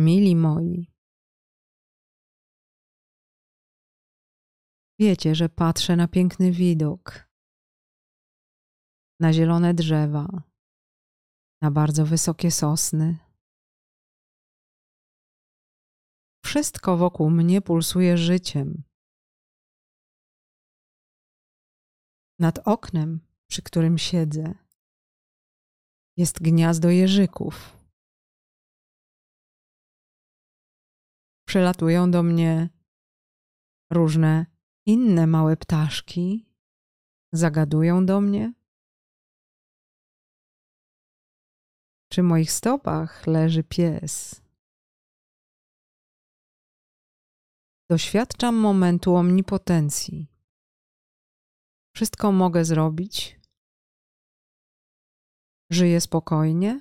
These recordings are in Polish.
Mili moi, wiecie, że patrzę na piękny widok, na zielone drzewa, na bardzo wysokie sosny. Wszystko wokół mnie pulsuje życiem. Nad oknem, przy którym siedzę, jest gniazdo jeżyków. Przylatują do mnie różne inne małe ptaszki, zagadują do mnie. Przy moich stopach leży pies. Doświadczam momentu omnipotencji. Wszystko mogę zrobić. Żyję spokojnie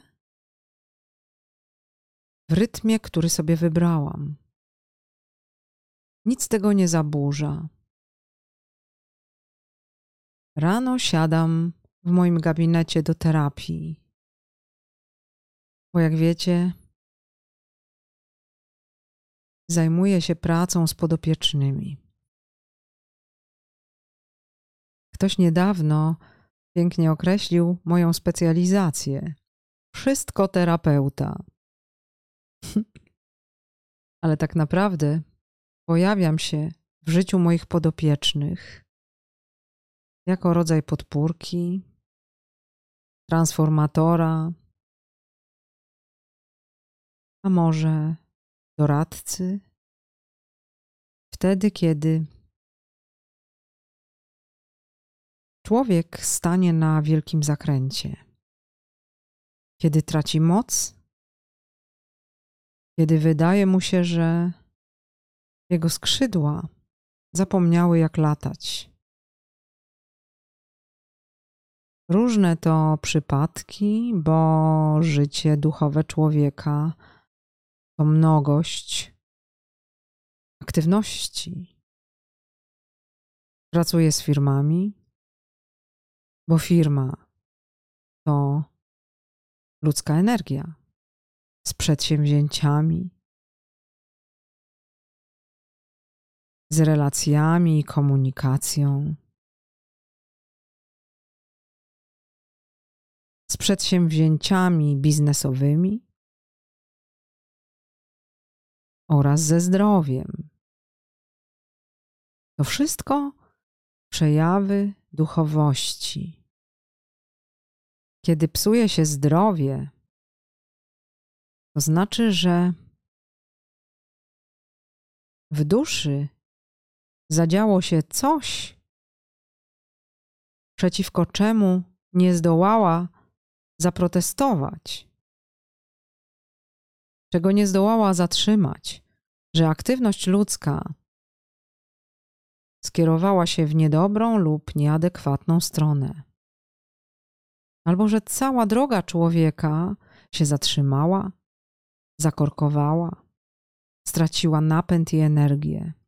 w rytmie, który sobie wybrałam. Nic tego nie zaburza. Rano siadam w moim gabinecie do terapii. Bo jak wiecie, zajmuję się pracą z podopiecznymi. Ktoś niedawno pięknie określił moją specjalizację. Wszystko terapeuta. Ale tak naprawdę pojawiam się w życiu moich podopiecznych jako rodzaj podpórki, transformatora, a może doradcy, wtedy, kiedy człowiek stanie na wielkim zakręcie, kiedy traci moc, kiedy wydaje mu się, że jego skrzydła zapomniały jak latać. Różne to przypadki, bo życie duchowe człowieka to mnogość aktywności. Pracuję z firmami, bo firma to ludzka energia z przedsięwzięciami, z relacjami i komunikacją. z przedsięwzięciami biznesowymi oraz ze zdrowiem. To wszystko przejawy duchowości. Kiedy psuje się zdrowie, to znaczy, że w duszy zadziało się coś, przeciwko czemu nie zdołała zaprotestować, czego nie zdołała zatrzymać, że aktywność ludzka skierowała się w niedobrą lub nieadekwatną stronę, albo że cała droga człowieka się zatrzymała, zakorkowała, straciła napęd i energię.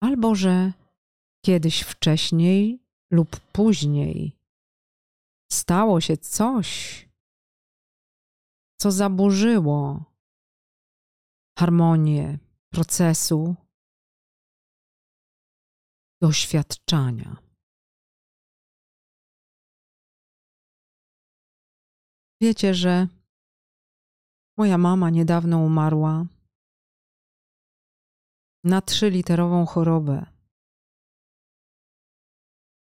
Albo że kiedyś wcześniej lub później stało się coś, co zaburzyło harmonię procesu doświadczania. Wiecie, że moja mama niedawno umarła na trzyliterową chorobę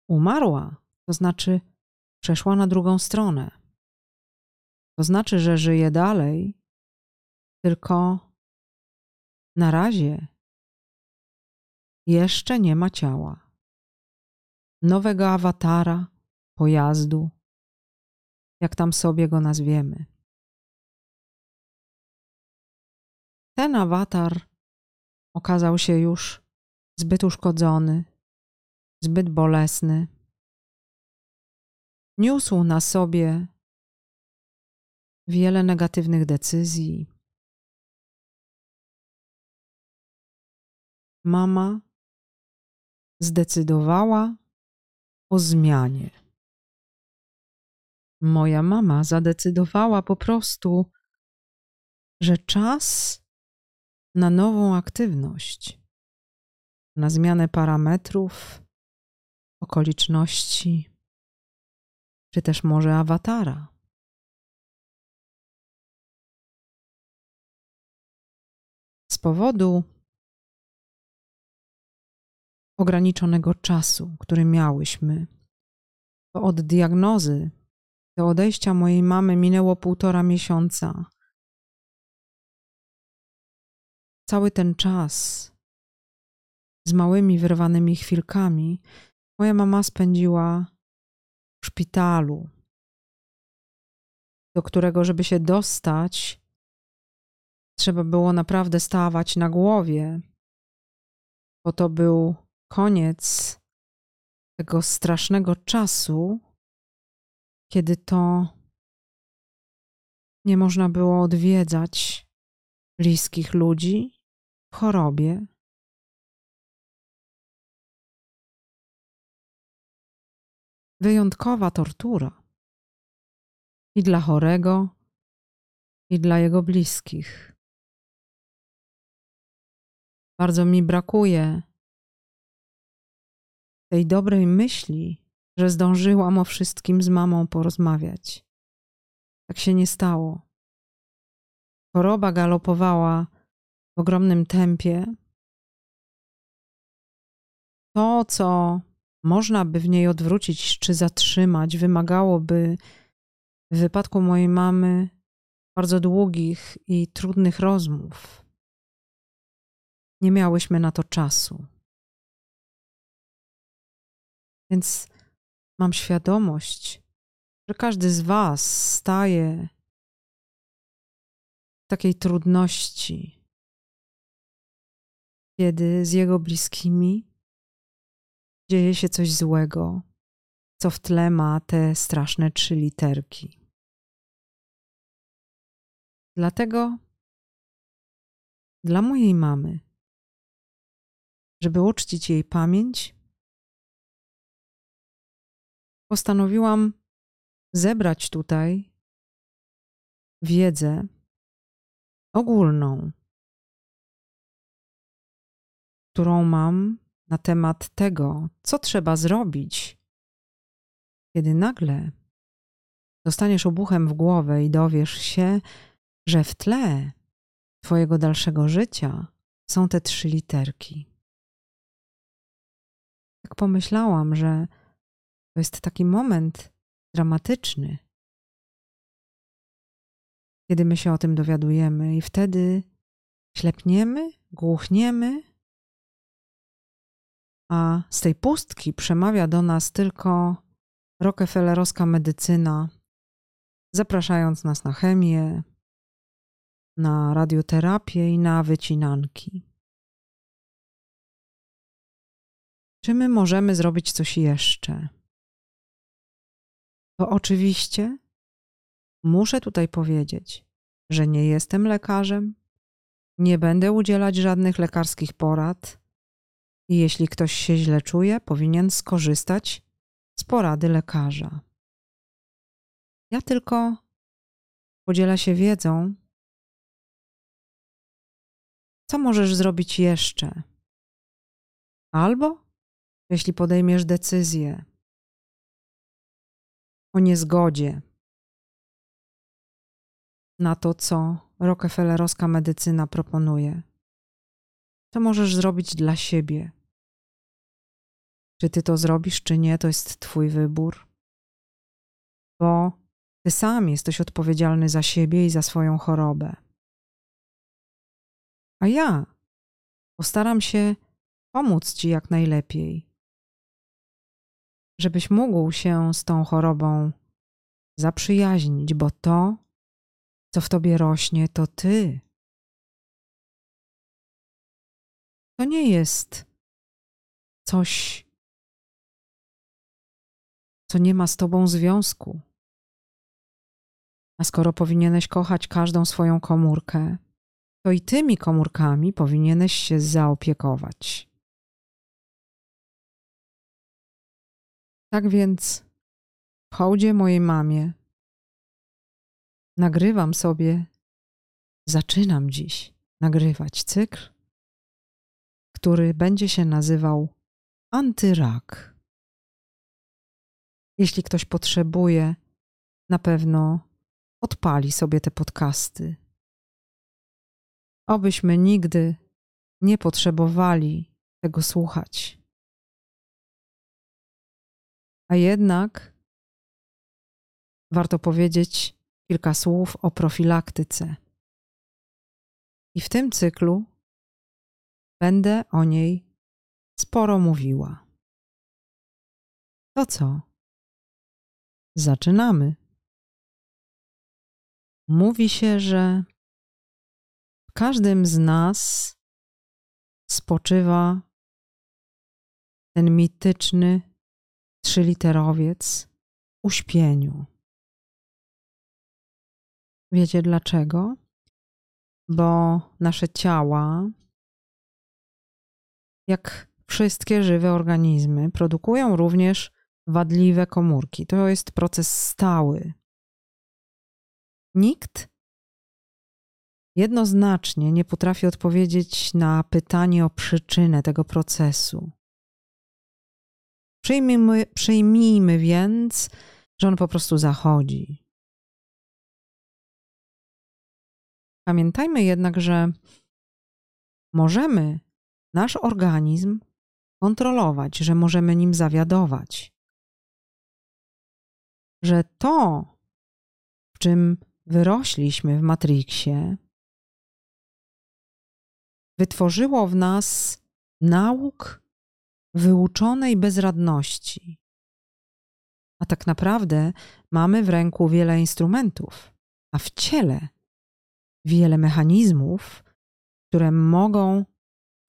umarła, to znaczy przeszła na drugą stronę. To znaczy, że żyje dalej, tylko na razie jeszcze nie ma ciała. Nowego awatara, pojazdu, jak tam sobie go nazwiemy. Ten awatar okazał się już zbyt uszkodzony, zbyt bolesny. Niósł na sobie wiele negatywnych decyzji. Mama zdecydowała o zmianie. moja mama zadecydowała po prostu, że czas na nową aktywność, na zmianę parametrów, okoliczności, czy też może awatara. Z powodu ograniczonego czasu, który miałyśmy, to od diagnozy do odejścia mojej mamy minęło półtora miesiąca. Cały ten czas z małymi wyrwanymi chwilkami moja mama spędziła w szpitalu, do którego, żeby się dostać, trzeba było naprawdę stawać na głowie, bo to był koniec tego strasznego czasu, kiedy to nie można było odwiedzać bliskich ludzi chorobie. Wyjątkowa tortura i dla chorego, i dla jego bliskich. Bardzo mi brakuje tej dobrej myśli, że zdążyłam o wszystkim z mamą porozmawiać. Tak się nie stało. Choroba galopowała w ogromnym tempie. To, co można by w niej odwrócić czy zatrzymać, wymagałoby w wypadku mojej mamy bardzo długich i trudnych rozmów. Nie miałyśmy na to czasu. Więc mam świadomość, że każdy z Was staje w takiej trudności, kiedy z jego bliskimi dzieje się coś złego, co w tle ma te straszne trzy literki. Dlatego dla mojej mamy, żeby uczcić jej pamięć, postanowiłam zebrać tutaj wiedzę ogólną, którą mam na temat tego, co trzeba zrobić, kiedy nagle dostaniesz obuchem w głowę i dowiesz się, że w tle Twojego dalszego życia są te trzy literki. Tak pomyślałam, że to jest taki moment dramatyczny, kiedy my się o tym dowiadujemy, i wtedy ślepniemy, głuchniemy, a z tej pustki przemawia do nas tylko Rockefellerowska medycyna, zapraszając nas na chemię, na radioterapię i na wycinanki. Czy my możemy zrobić coś jeszcze? To oczywiście muszę tutaj powiedzieć, że nie jestem lekarzem, nie będę udzielać żadnych lekarskich porad i jeśli ktoś się źle czuje, powinien skorzystać z porady lekarza. Ja tylko podzielę się wiedzą, co możesz zrobić jeszcze. Albo jeśli podejmiesz decyzję o niezgodzie na to, co Rockefellerowska medycyna proponuje, to możesz zrobić dla siebie. Czy ty to zrobisz, czy nie, to jest twój wybór, bo ty sam jesteś odpowiedzialny za siebie i za swoją chorobę. A ja postaram się pomóc ci jak najlepiej, żebyś mógł się z tą chorobą zaprzyjaźnić, bo to, co w tobie rośnie, to ty. To nie jest coś, co nie ma z tobą związku. A skoro powinieneś kochać każdą swoją komórkę, to i tymi komórkami powinieneś się zaopiekować. Tak więc w hołdzie mojej mamie nagrywam sobie, zaczynam dziś nagrywać cykl, który będzie się nazywał Antyrak. Jeśli ktoś potrzebuje, na pewno odpali sobie te podcasty. Obyśmy nigdy nie potrzebowali tego słuchać. A jednak warto powiedzieć kilka słów o profilaktyce. I w tym cyklu będę o niej sporo mówiła. To co? Zaczynamy. Mówi się, że w każdym z nas spoczywa ten mityczny trzyliterowiec uśpieniu. Wiecie dlaczego? Bo nasze ciała, jak wszystkie żywe organizmy, produkują również wadliwe komórki. To jest proces stały. Nikt jednoznacznie nie potrafi odpowiedzieć na pytanie o przyczynę tego procesu. Przyjmijmy, przyjmijmy więc, że on po prostu zachodzi. Pamiętajmy jednak, że możemy nasz organizm kontrolować, że możemy nim zawiadować. Że to, w czym wyrośliśmy w Matrixie, wytworzyło w nas nauk wyuczonej bezradności. A tak naprawdę mamy w ręku wiele instrumentów, a w ciele wiele mechanizmów, które mogą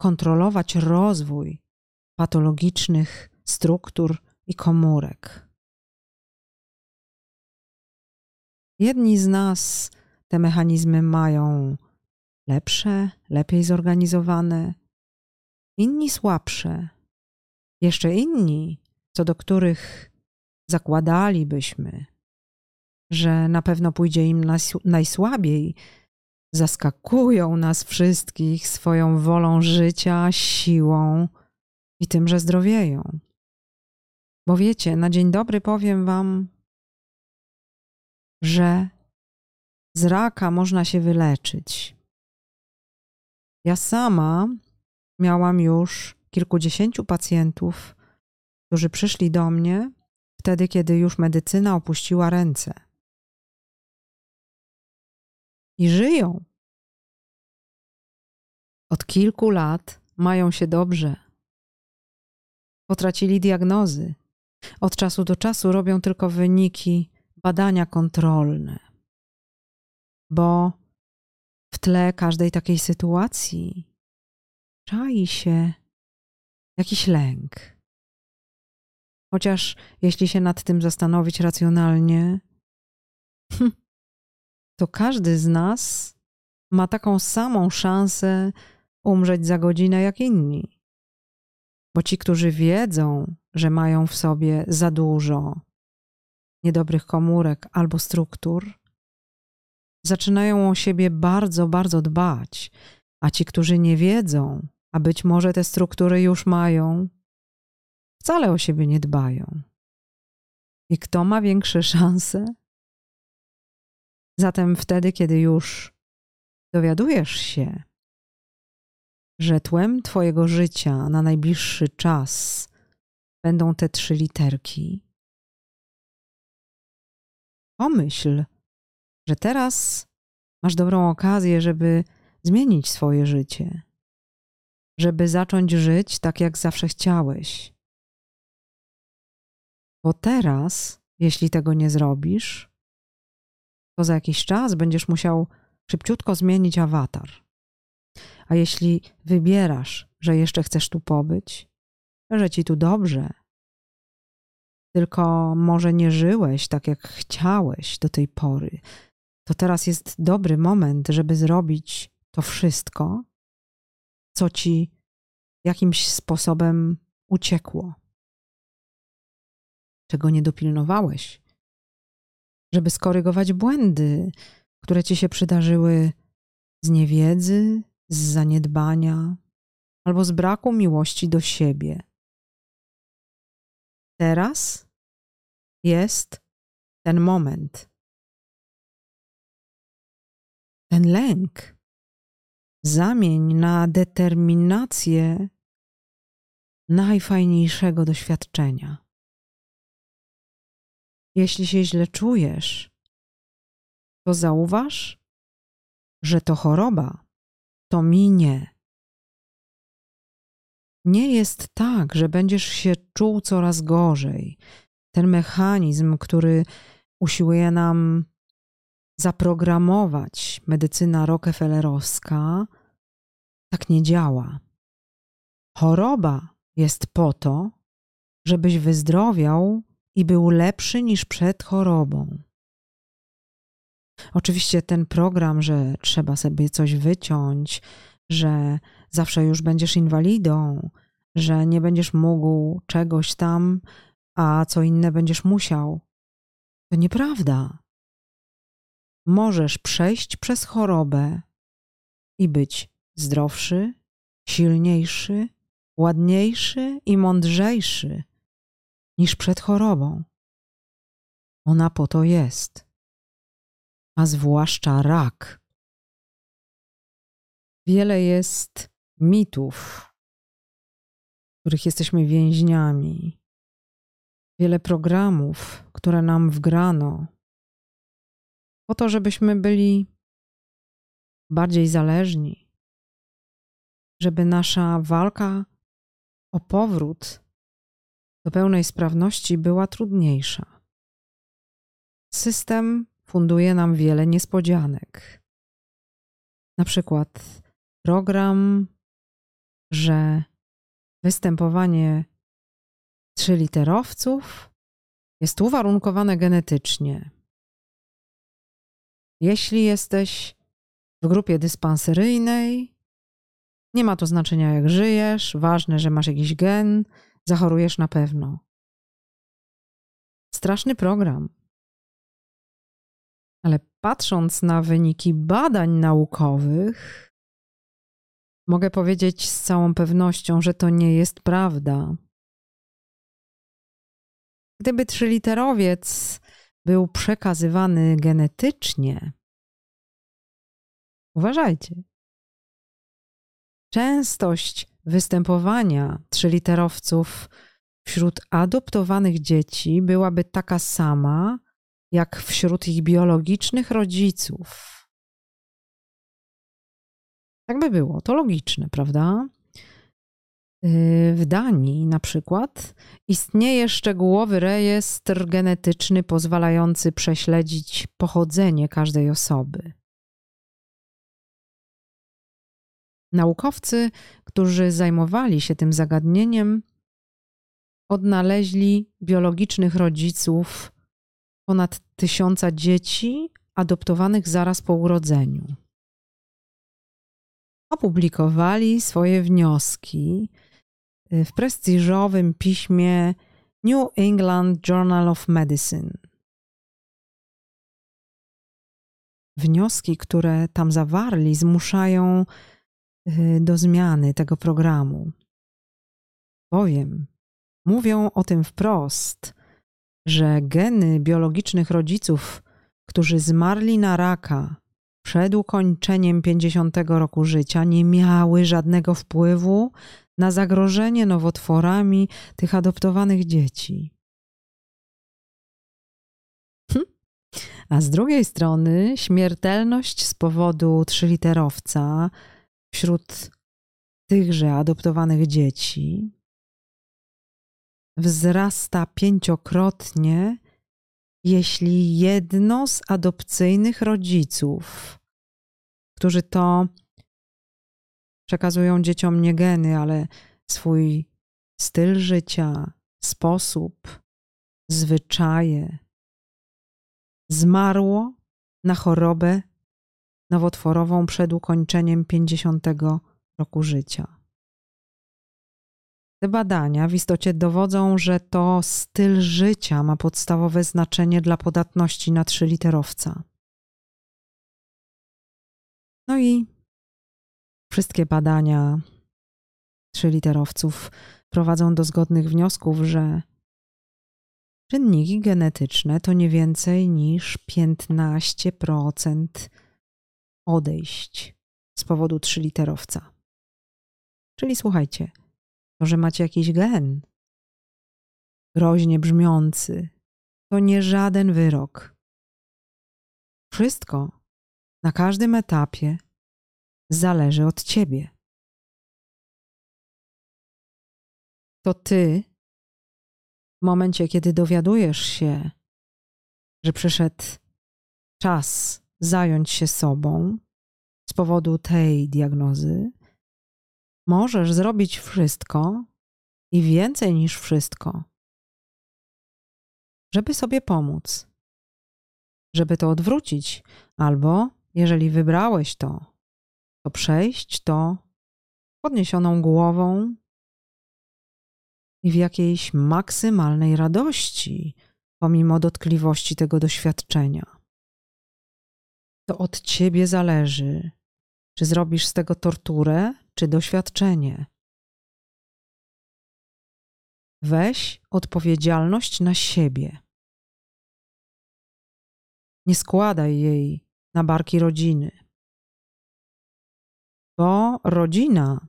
kontrolować rozwój patologicznych struktur i komórek. Jedni z nas te mechanizmy mają lepsze, lepiej zorganizowane, inni słabsze, jeszcze inni, co do których zakładalibyśmy, że na pewno pójdzie im najsłabiej, zaskakują nas wszystkich swoją wolą życia, siłą i tym, że zdrowieją. Bo wiecie, na dzień dobry powiem Wam, że z raka można się wyleczyć. Ja sama miałam już kilkudziesięciu pacjentów, którzy przyszli do mnie wtedy, kiedy już medycyna opuściła ręce. I żyją. Od kilku lat mają się dobrze. Potracili diagnozy. Od czasu do czasu robią tylko wyniki badania kontrolne. Bo w tle każdej takiej sytuacji czai się jakiś lęk. Chociaż jeśli się nad tym zastanowić racjonalnie, to każdy z nas ma taką samą szansę umrzeć za godzinę jak inni. Bo ci, którzy wiedzą, że mają w sobie za dużo niedobrych komórek albo struktur, zaczynają o siebie bardzo, bardzo dbać, a ci, którzy nie wiedzą, a być może te struktury już mają, wcale o siebie nie dbają. I kto ma większe szanse? Zatem wtedy, kiedy już dowiadujesz się, że tłem Twojego życia na najbliższy czas będą te trzy literki, pomyśl, że teraz masz dobrą okazję, żeby zmienić swoje życie żeby zacząć żyć tak, jak zawsze chciałeś. Bo teraz, jeśli tego nie zrobisz, to za jakiś czas będziesz musiał szybciutko zmienić awatar. A jeśli wybierasz, że jeszcze chcesz tu pobyć, że ci tu dobrze, tylko może nie żyłeś tak, jak chciałeś do tej pory, to teraz jest dobry moment, żeby zrobić to wszystko, co ci jakimś sposobem uciekło, czego nie dopilnowałeś, żeby skorygować błędy, które ci się przydarzyły z niewiedzy, z zaniedbania albo z braku miłości do siebie. Teraz jest ten moment. Ten lęk zamień na determinację najfajniejszego doświadczenia. Jeśli się źle czujesz, to zauważ, że to choroba to minie. Nie jest tak, że będziesz się czuł coraz gorzej. Ten mechanizm, który usiłuje nam zaprogramować medycyna rockefellerowska, tak nie działa. Choroba jest po to, żebyś wyzdrowiał i był lepszy niż przed chorobą. Oczywiście ten program, że trzeba sobie coś wyciąć, że zawsze już będziesz inwalidą, że nie będziesz mógł czegoś tam, a co inne będziesz musiał, to nieprawda. Możesz przejść przez chorobę i być zdrowszy, silniejszy, ładniejszy i mądrzejszy niż przed chorobą. Ona po to jest, a zwłaszcza rak. Wiele jest mitów, których jesteśmy więźniami, wiele programów, które nam wgrano, po to, żebyśmy byli bardziej zależni, żeby nasza walka o powrót do pełnej sprawności była trudniejsza. System funduje nam wiele niespodzianek. Na przykład program, że występowanie trzyliterowców jest uwarunkowane genetycznie. Jeśli jesteś w grupie dyspanseryjnej, nie ma to znaczenia, jak żyjesz, ważne, że masz jakiś gen, zachorujesz na pewno. Straszny program. Ale patrząc na wyniki badań naukowych, mogę powiedzieć z całą pewnością, że to nie jest prawda. Gdyby trzyliterowiec był przekazywany genetycznie, uważajcie, Częstość występowania trzyliterowców wśród adoptowanych dzieci byłaby taka sama jak wśród ich biologicznych rodziców. Tak by było, to logiczne, prawda? Yy, w Danii na przykład istnieje szczegółowy rejestr genetyczny pozwalający prześledzić pochodzenie każdej osoby. Naukowcy, którzy zajmowali się tym zagadnieniem, odnaleźli biologicznych rodziców ponad tysiąca dzieci adoptowanych zaraz po urodzeniu. Opublikowali swoje wnioski y, w prestiżowym piśmie New England Journal of Medicine. Wnioski, które tam zawarli, zmuszają Y, do zmiany tego programu. Bowiem mówią o tym wprost, że geny biologicznych rodziców, którzy zmarli na raka przed ukończeniem 50 roku życia, nie miały żadnego wpływu na zagrożenie nowotworami tych adoptowanych dzieci. Hm. A z drugiej strony śmiertelność z powodu trzyliterowca wśród tychże adoptowanych dzieci wzrasta pięciokrotnie, jeśli jedno z adopcyjnych rodziców, którzy to przekazują dzieciom nie geny, ale swój styl życia, sposób, zwyczaje, zmarło na chorobę nowotworową przed ukończeniem 50 roku życia. Te badania w istocie dowodzą, że to styl życia ma podstawowe znaczenie dla podatności na trzyliterowca. No i wszystkie badania trzyliterowców prowadzą do zgodnych wniosków, że czynniki genetyczne to nie więcej niż 15% odejść z powodu trzyliterowca. Czyli słuchajcie, to, że macie jakiś gen groźnie brzmiący, to nie żaden wyrok. Wszystko na każdym etapie zależy od ciebie. To ty, w momencie, kiedy dowiadujesz się, że przyszedł czas zająć się sobą z powodu tej diagnozy, możesz zrobić wszystko i więcej niż wszystko, żeby sobie pomóc, żeby to odwrócić, albo jeżeli wybrałeś to, to przejść to podniesioną głową i w jakiejś maksymalnej radości, pomimo dotkliwości tego doświadczenia. To od ciebie zależy, czy zrobisz z tego torturę, czy doświadczenie. Weź odpowiedzialność na siebie. Nie składaj jej na barki rodziny, bo rodzina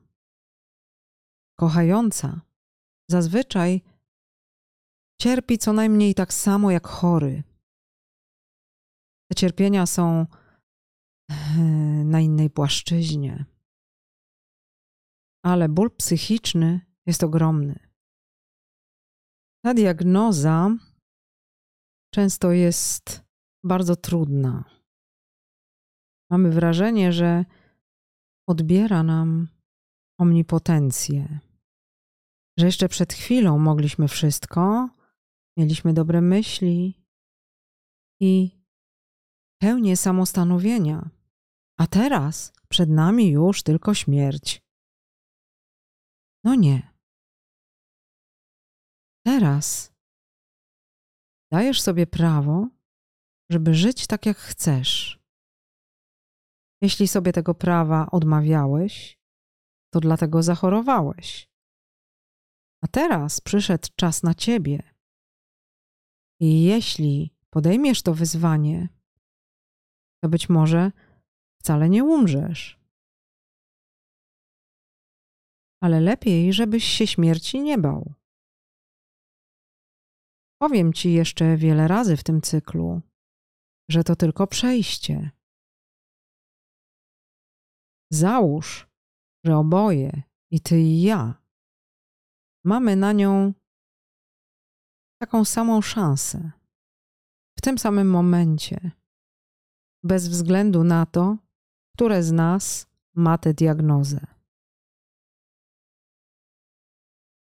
kochająca zazwyczaj cierpi co najmniej tak samo jak chory. Te cierpienia są e, na innej płaszczyźnie, ale ból psychiczny jest ogromny. Ta diagnoza często jest bardzo trudna. Mamy wrażenie, że odbiera nam omnipotencję, że jeszcze przed chwilą mogliśmy wszystko, mieliśmy dobre myśli i pełnię samostanowienia, a teraz przed nami już tylko śmierć. No nie. Teraz dajesz sobie prawo, żeby żyć tak, jak chcesz. Jeśli sobie tego prawa odmawiałeś, to dlatego zachorowałeś. A teraz przyszedł czas na ciebie. I jeśli podejmiesz to wyzwanie, to być może wcale nie umrzesz. Ale lepiej, żebyś się śmierci nie bał. Powiem ci jeszcze wiele razy w tym cyklu, że to tylko przejście. Załóż, że oboje, i ty i ja, mamy na nią taką samą szansę. W tym samym momencie, bez względu na to, które z nas ma tę diagnozę.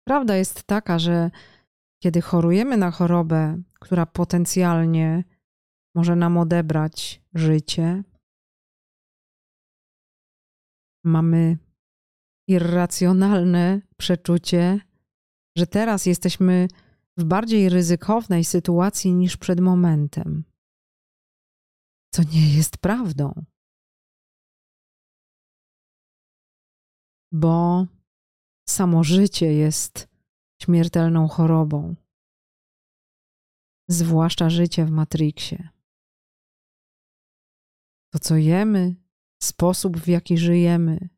Prawda jest taka, że kiedy chorujemy na chorobę, która potencjalnie może nam odebrać życie, mamy irracjonalne przeczucie, że teraz jesteśmy w bardziej ryzykownej sytuacji niż przed momentem. Co nie jest prawdą. Bo samo życie jest śmiertelną chorobą, zwłaszcza życie w Matrixie. To, co jemy, sposób, w jaki żyjemy.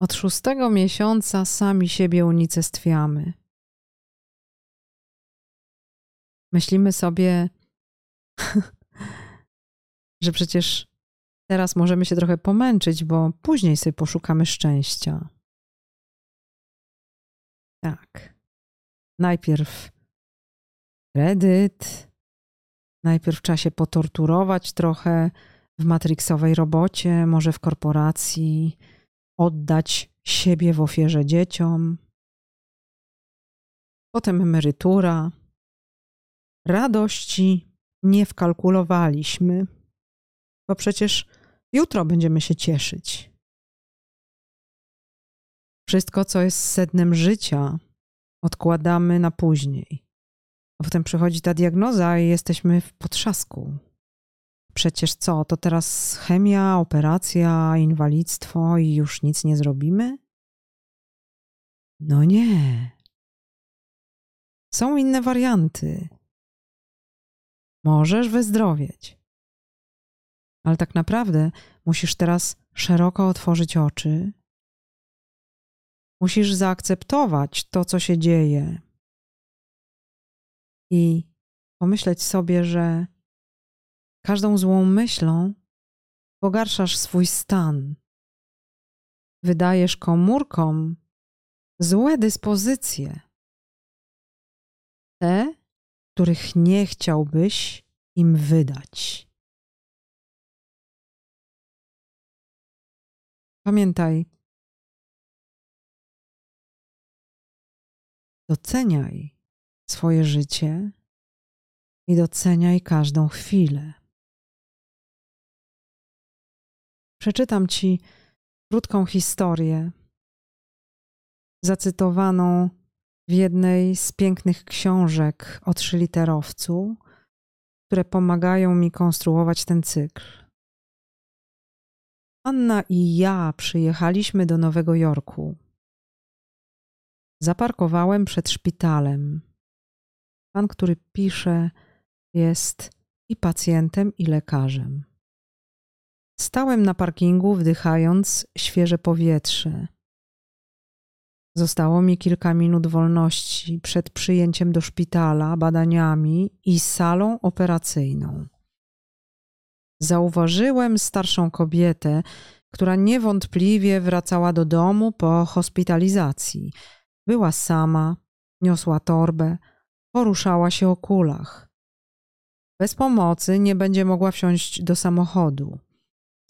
Od szóstego miesiąca sami siebie unicestwiamy. Myślimy sobie, że przecież teraz możemy się trochę pomęczyć, bo później sobie poszukamy szczęścia. Tak. Najpierw kredyt, najpierw trzeba się potorturować trochę w matrixowej robocie, może w korporacji, oddać siebie w ofierze dzieciom. Potem emerytura. Radości nie wkalkulowaliśmy, bo przecież jutro będziemy się cieszyć. Wszystko, co jest sednem życia, odkładamy na później. A potem przychodzi ta diagnoza i jesteśmy w potrzasku. przecież co, to teraz chemia, operacja, inwalidztwo i już nic nie zrobimy? No nie. Są inne warianty. Możesz wyzdrowieć. Ale tak naprawdę musisz teraz szeroko otworzyć oczy. Musisz zaakceptować to, co się dzieje. I pomyśleć sobie, że każdą złą myślą pogarszasz swój stan. Wydajesz komórkom złe dyspozycje. Te, których nie chciałbyś im wydać. Pamiętaj, doceniaj swoje życie i doceniaj każdą chwilę. Przeczytam Ci krótką historię, zacytowaną w jednej z pięknych książek o trzyliterowcu, które pomagają mi konstruować ten cykl. Anna i ja przyjechaliśmy do Nowego Jorku. Zaparkowałem przed szpitalem. Pan, który pisze, jest i pacjentem, i lekarzem. Stałem na parkingu, wdychając świeże powietrze. Zostało mi kilka minut wolności przed przyjęciem do szpitala, badaniami i salą operacyjną. Zauważyłem starszą kobietę, która niewątpliwie wracała do domu po hospitalizacji. Była sama, niosła torbę, poruszała się o kulach. Bez pomocy nie będzie mogła wsiąść do samochodu.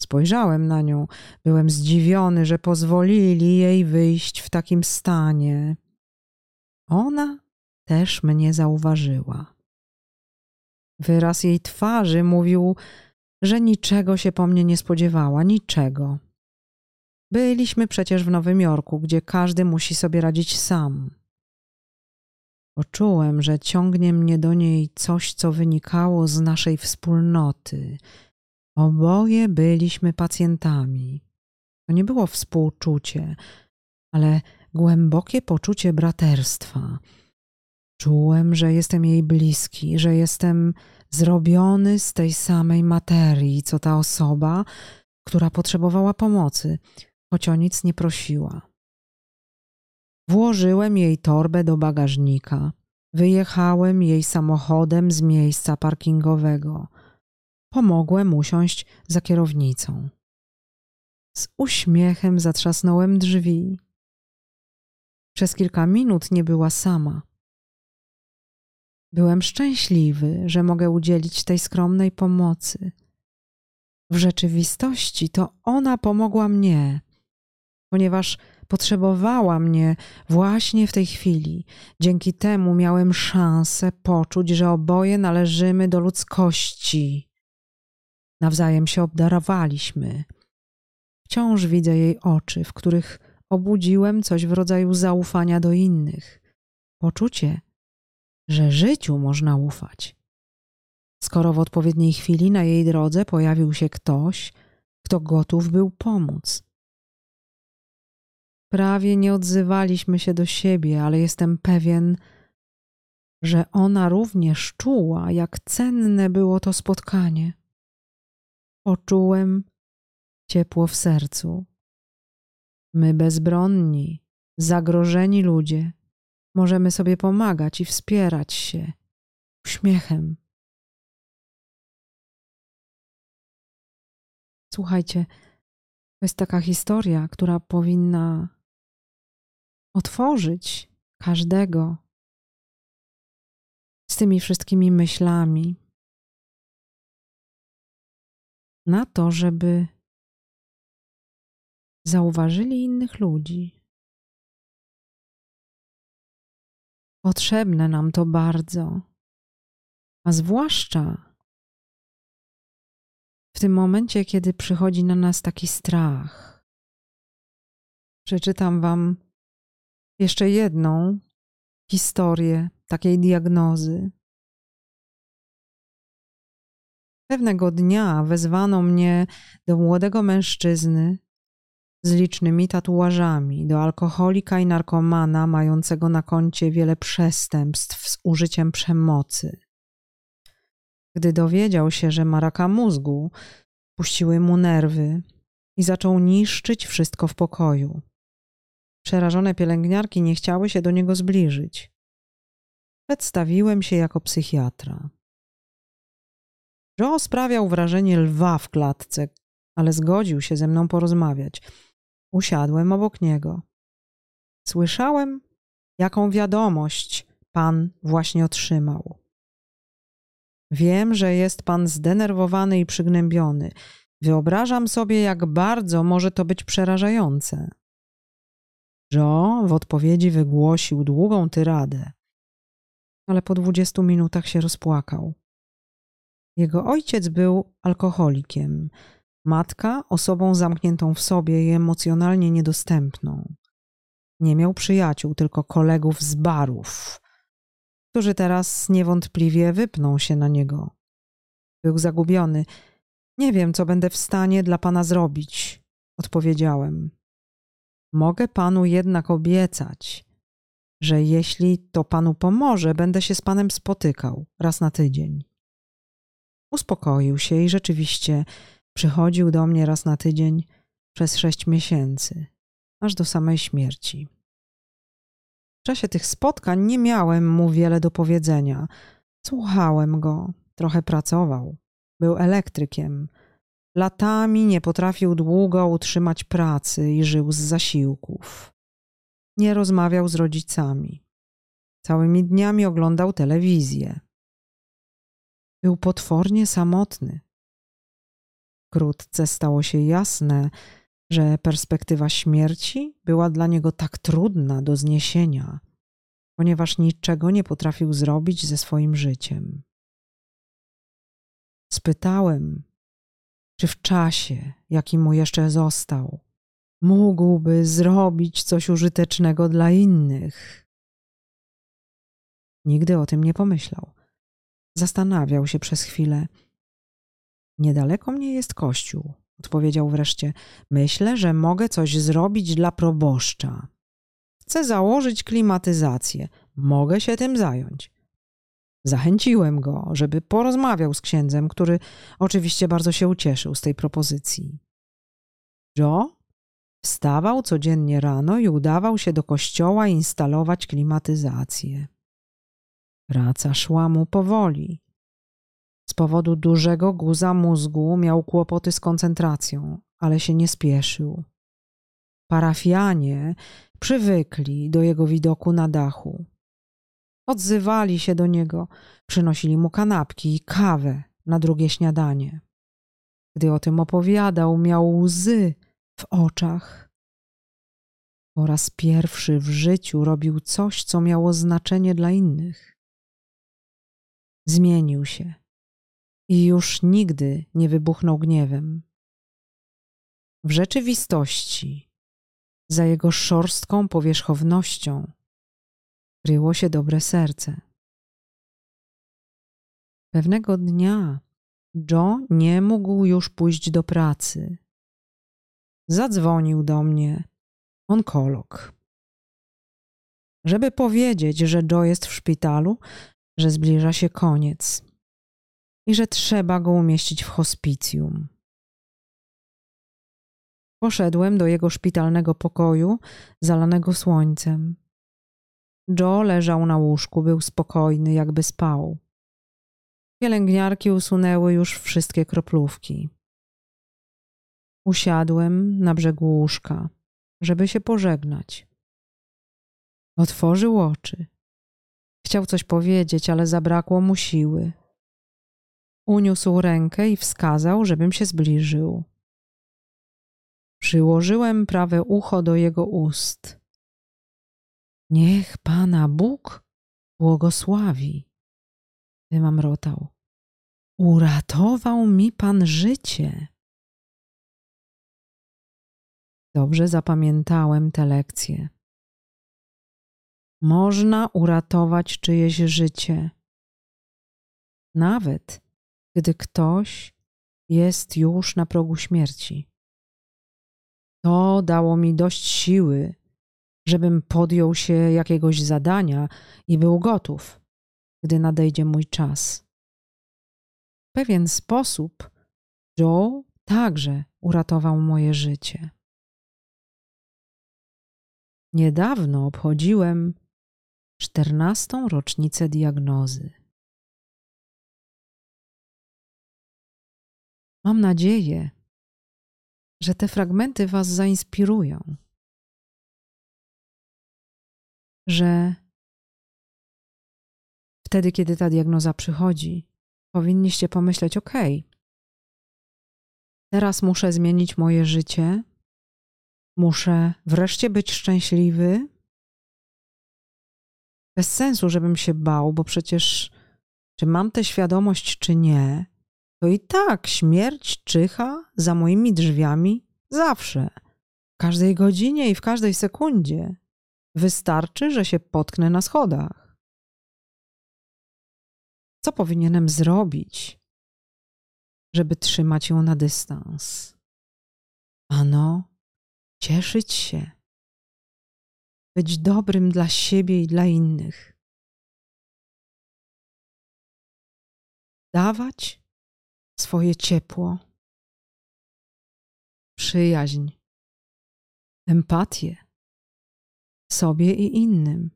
Spojrzałem na nią, byłem zdziwiony, że pozwolili jej wyjść w takim stanie. Ona też mnie zauważyła. Wyraz jej twarzy mówił, że niczego się po mnie nie spodziewała, niczego. Byliśmy przecież w Nowym Jorku, gdzie każdy musi sobie radzić sam. Poczułem, że ciągnie mnie do niej coś, co wynikało z naszej wspólnoty. Oboje byliśmy pacjentami. To nie było współczucie, ale głębokie poczucie braterstwa. Czułem, że jestem jej bliski, że jestem zrobiony z tej samej materii, co ta osoba, która potrzebowała pomocy, choć o nic nie prosiła. Włożyłem jej torbę do bagażnika. Wyjechałem jej samochodem z miejsca parkingowego. Pomogłem usiąść za kierownicą. Z uśmiechem zatrzasnąłem drzwi. Przez kilka minut nie była sama. Byłem szczęśliwy, że mogę udzielić tej skromnej pomocy. W rzeczywistości to ona pomogła mnie, ponieważ potrzebowała mnie właśnie w tej chwili. Dzięki temu miałem szansę poczuć, że oboje należymy do ludzkości. Nawzajem się obdarowaliśmy. Wciąż widzę jej oczy, w których obudziłem coś w rodzaju zaufania do innych. Poczucie, że życiu można ufać. Skoro w odpowiedniej chwili na jej drodze pojawił się ktoś, kto gotów był pomóc. Prawie nie odzywaliśmy się do siebie, ale jestem pewien, że ona również czuła, jak cenne było to spotkanie. Poczułem ciepło w sercu. My bezbronni, zagrożeni ludzie, możemy sobie pomagać i wspierać się uśmiechem. Słuchajcie, to jest taka historia, która powinna otworzyć każdego z tymi wszystkimi myślami na to, żeby zauważyli innych ludzi. Potrzebne nam to bardzo, a zwłaszcza w tym momencie, kiedy przychodzi na nas taki strach. Przeczytam Wam jeszcze jedną historię takiej diagnozy. Pewnego dnia wezwano mnie do młodego mężczyzny z licznymi tatuażami, do alkoholika i narkomana mającego na koncie wiele przestępstw z użyciem przemocy. Gdy dowiedział się, że ma raka mózgu, puściły mu nerwy i zaczął niszczyć wszystko w pokoju. Przerażone pielęgniarki nie chciały się do niego zbliżyć. Przedstawiłem się jako psychiatra. Joe sprawiał wrażenie lwa w klatce, ale zgodził się ze mną porozmawiać. Usiadłem obok niego. Słyszałem, jaką wiadomość pan właśnie otrzymał. Wiem, że jest pan zdenerwowany i przygnębiony. Wyobrażam sobie, jak bardzo może to być przerażające. Joe w odpowiedzi wygłosił długą tyradę, ale po dwudziestu minutach się rozpłakał. Jego ojciec był alkoholikiem, matka osobą zamkniętą w sobie i emocjonalnie niedostępną. Nie miał przyjaciół, tylko kolegów z barów, którzy teraz niewątpliwie wypną się na niego. Był zagubiony. Nie wiem, co będę w stanie dla pana zrobić, odpowiedziałem. Mogę panu jednak obiecać, że jeśli to panu pomoże, będę się z panem spotykał raz na tydzień. Uspokoił się i rzeczywiście przychodził do mnie raz na tydzień przez sześć miesięcy, aż do samej śmierci. W czasie tych spotkań nie miałem mu wiele do powiedzenia. Słuchałem go, trochę pracował. Był elektrykiem. Latami nie potrafił długo utrzymać pracy i żył z zasiłków. Nie rozmawiał z rodzicami. Całymi dniami oglądał telewizję. Był potwornie samotny. Wkrótce stało się jasne, że perspektywa śmierci była dla niego tak trudna do zniesienia, ponieważ niczego nie potrafił zrobić ze swoim życiem. Spytałem, czy w czasie, jaki mu jeszcze został, mógłby zrobić coś użytecznego dla innych. Nigdy o tym nie pomyślał. Zastanawiał się przez chwilę. Niedaleko mnie jest kościół, odpowiedział wreszcie. Myślę, że mogę coś zrobić dla proboszcza. Chcę założyć klimatyzację. Mogę się tym zająć. Zachęciłem go, żeby porozmawiał z księdzem, który oczywiście bardzo się ucieszył z tej propozycji. Joe wstawał codziennie rano i udawał się do kościoła instalować klimatyzację. Praca szła mu powoli. Z powodu dużego guza mózgu miał kłopoty z koncentracją, ale się nie spieszył. Parafianie przywykli do jego widoku na dachu. Odzywali się do niego, przynosili mu kanapki i kawę na drugie śniadanie. Gdy o tym opowiadał, miał łzy w oczach. Po raz pierwszy w życiu robił coś, co miało znaczenie dla innych. Zmienił się i już nigdy nie wybuchnął gniewem. W rzeczywistości, za jego szorstką powierzchownością, kryło się dobre serce. Pewnego dnia Joe nie mógł już pójść do pracy. Zadzwonił do mnie onkolog. Żeby powiedzieć, że Joe jest w szpitalu, że zbliża się koniec i że trzeba go umieścić w hospicjum. Poszedłem do jego szpitalnego pokoju, zalanego słońcem. Joe leżał na łóżku, był spokojny, jakby spał. Pielęgniarki usunęły już wszystkie kroplówki. Usiadłem na brzegu łóżka, żeby się pożegnać. Otworzył oczy. Chciał coś powiedzieć, ale zabrakło mu siły. Uniósł rękę i wskazał, żebym się zbliżył. Przyłożyłem prawe ucho do jego ust. Niech Pana Bóg błogosławi, wymamrotał. Uratował mi Pan życie. Dobrze zapamiętałem tę lekcję. Można uratować czyjeś życie, nawet gdy ktoś jest już na progu śmierci. To dało mi dość siły, żebym podjął się jakiegoś zadania i był gotów, gdy nadejdzie mój czas. W pewien sposób Joe także uratował moje życie. Niedawno obchodziłem czternastą rocznicę diagnozy. Mam nadzieję, że te fragmenty Was zainspirują, że wtedy, kiedy ta diagnoza przychodzi, powinniście pomyśleć: OK, teraz muszę zmienić moje życie, muszę wreszcie być szczęśliwy. Bez sensu, żebym się bał, bo przecież, czy mam tę świadomość, czy nie, to i tak śmierć czyha za moimi drzwiami zawsze, w każdej godzinie i w każdej sekundzie. Wystarczy, że się potknę na schodach. Co powinienem zrobić, żeby trzymać ją na dystans? Ano, cieszyć się, być dobrym dla siebie i dla innych. Dawać swoje ciepło, przyjaźń, empatię sobie i innym.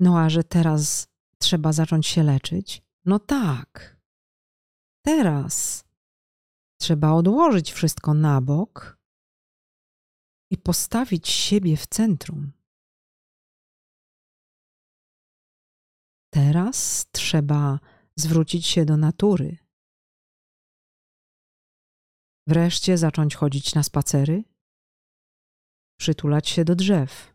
No a że teraz trzeba zacząć się leczyć? No tak. Teraz trzeba odłożyć wszystko na bok i postawić siebie w centrum. Teraz trzeba zwrócić się do natury. Wreszcie zacząć chodzić na spacery, przytulać się do drzew,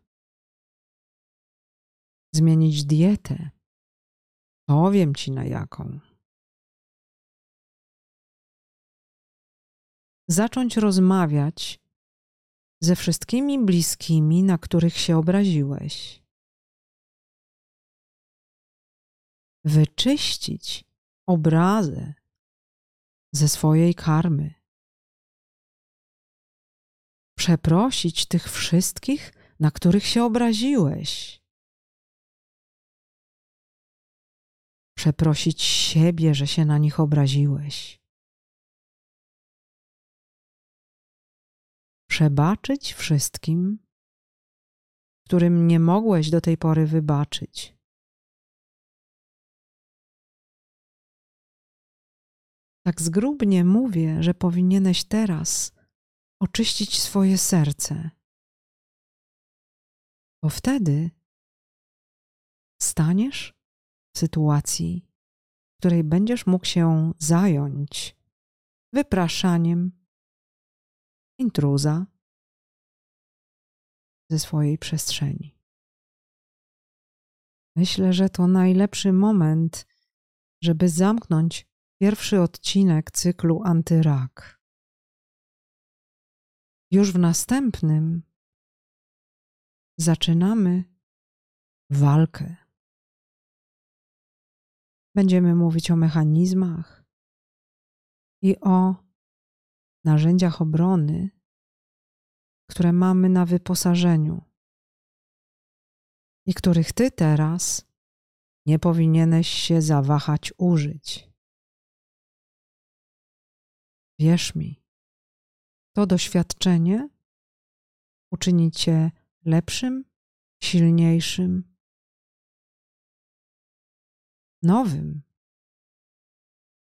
zmienić dietę. Powiem ci na jaką. Zacząć rozmawiać ze wszystkimi bliskimi, na których się obraziłeś. Wyczyścić obrazę ze swojej karmy. Przeprosić tych wszystkich, na których się obraziłeś. Przeprosić siebie, że się na nich obraziłeś. Przebaczyć wszystkim, którym nie mogłeś do tej pory wybaczyć. Tak zgrubnie mówię, że powinieneś teraz oczyścić swoje serce, bo wtedy staniesz w sytuacji, w której będziesz mógł się zająć wypraszaniem intruza ze swojej przestrzeni. Myślę, że to najlepszy moment, żeby zamknąć pierwszy odcinek cyklu Antyrak. Już w następnym zaczynamy walkę. Będziemy mówić o mechanizmach i o narzędziach obrony, które mamy na wyposażeniu i których ty teraz nie powinieneś się zawahać użyć. Wierz mi, to doświadczenie uczyni cię lepszym, silniejszym, nowym.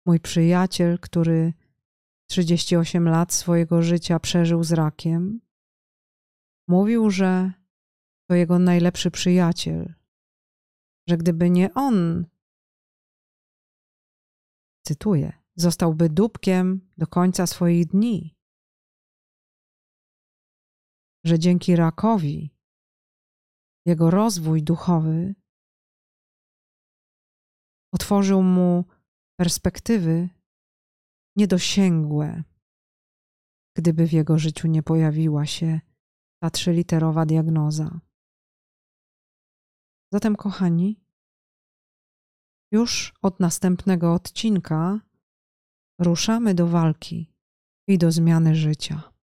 Mój przyjaciel, który 38 lat swojego życia przeżył z rakiem, mówił, że to jego najlepszy przyjaciel, że gdyby nie on, cytuję, zostałby dupkiem do końca swoich dni. Że dzięki rakowi jego rozwój duchowy otworzył mu perspektywy niedosięgłe, gdyby w jego życiu nie pojawiła się ta trzyliterowa diagnoza. Zatem, kochani, Już od następnego odcinka ruszamy do walki i do zmiany życia.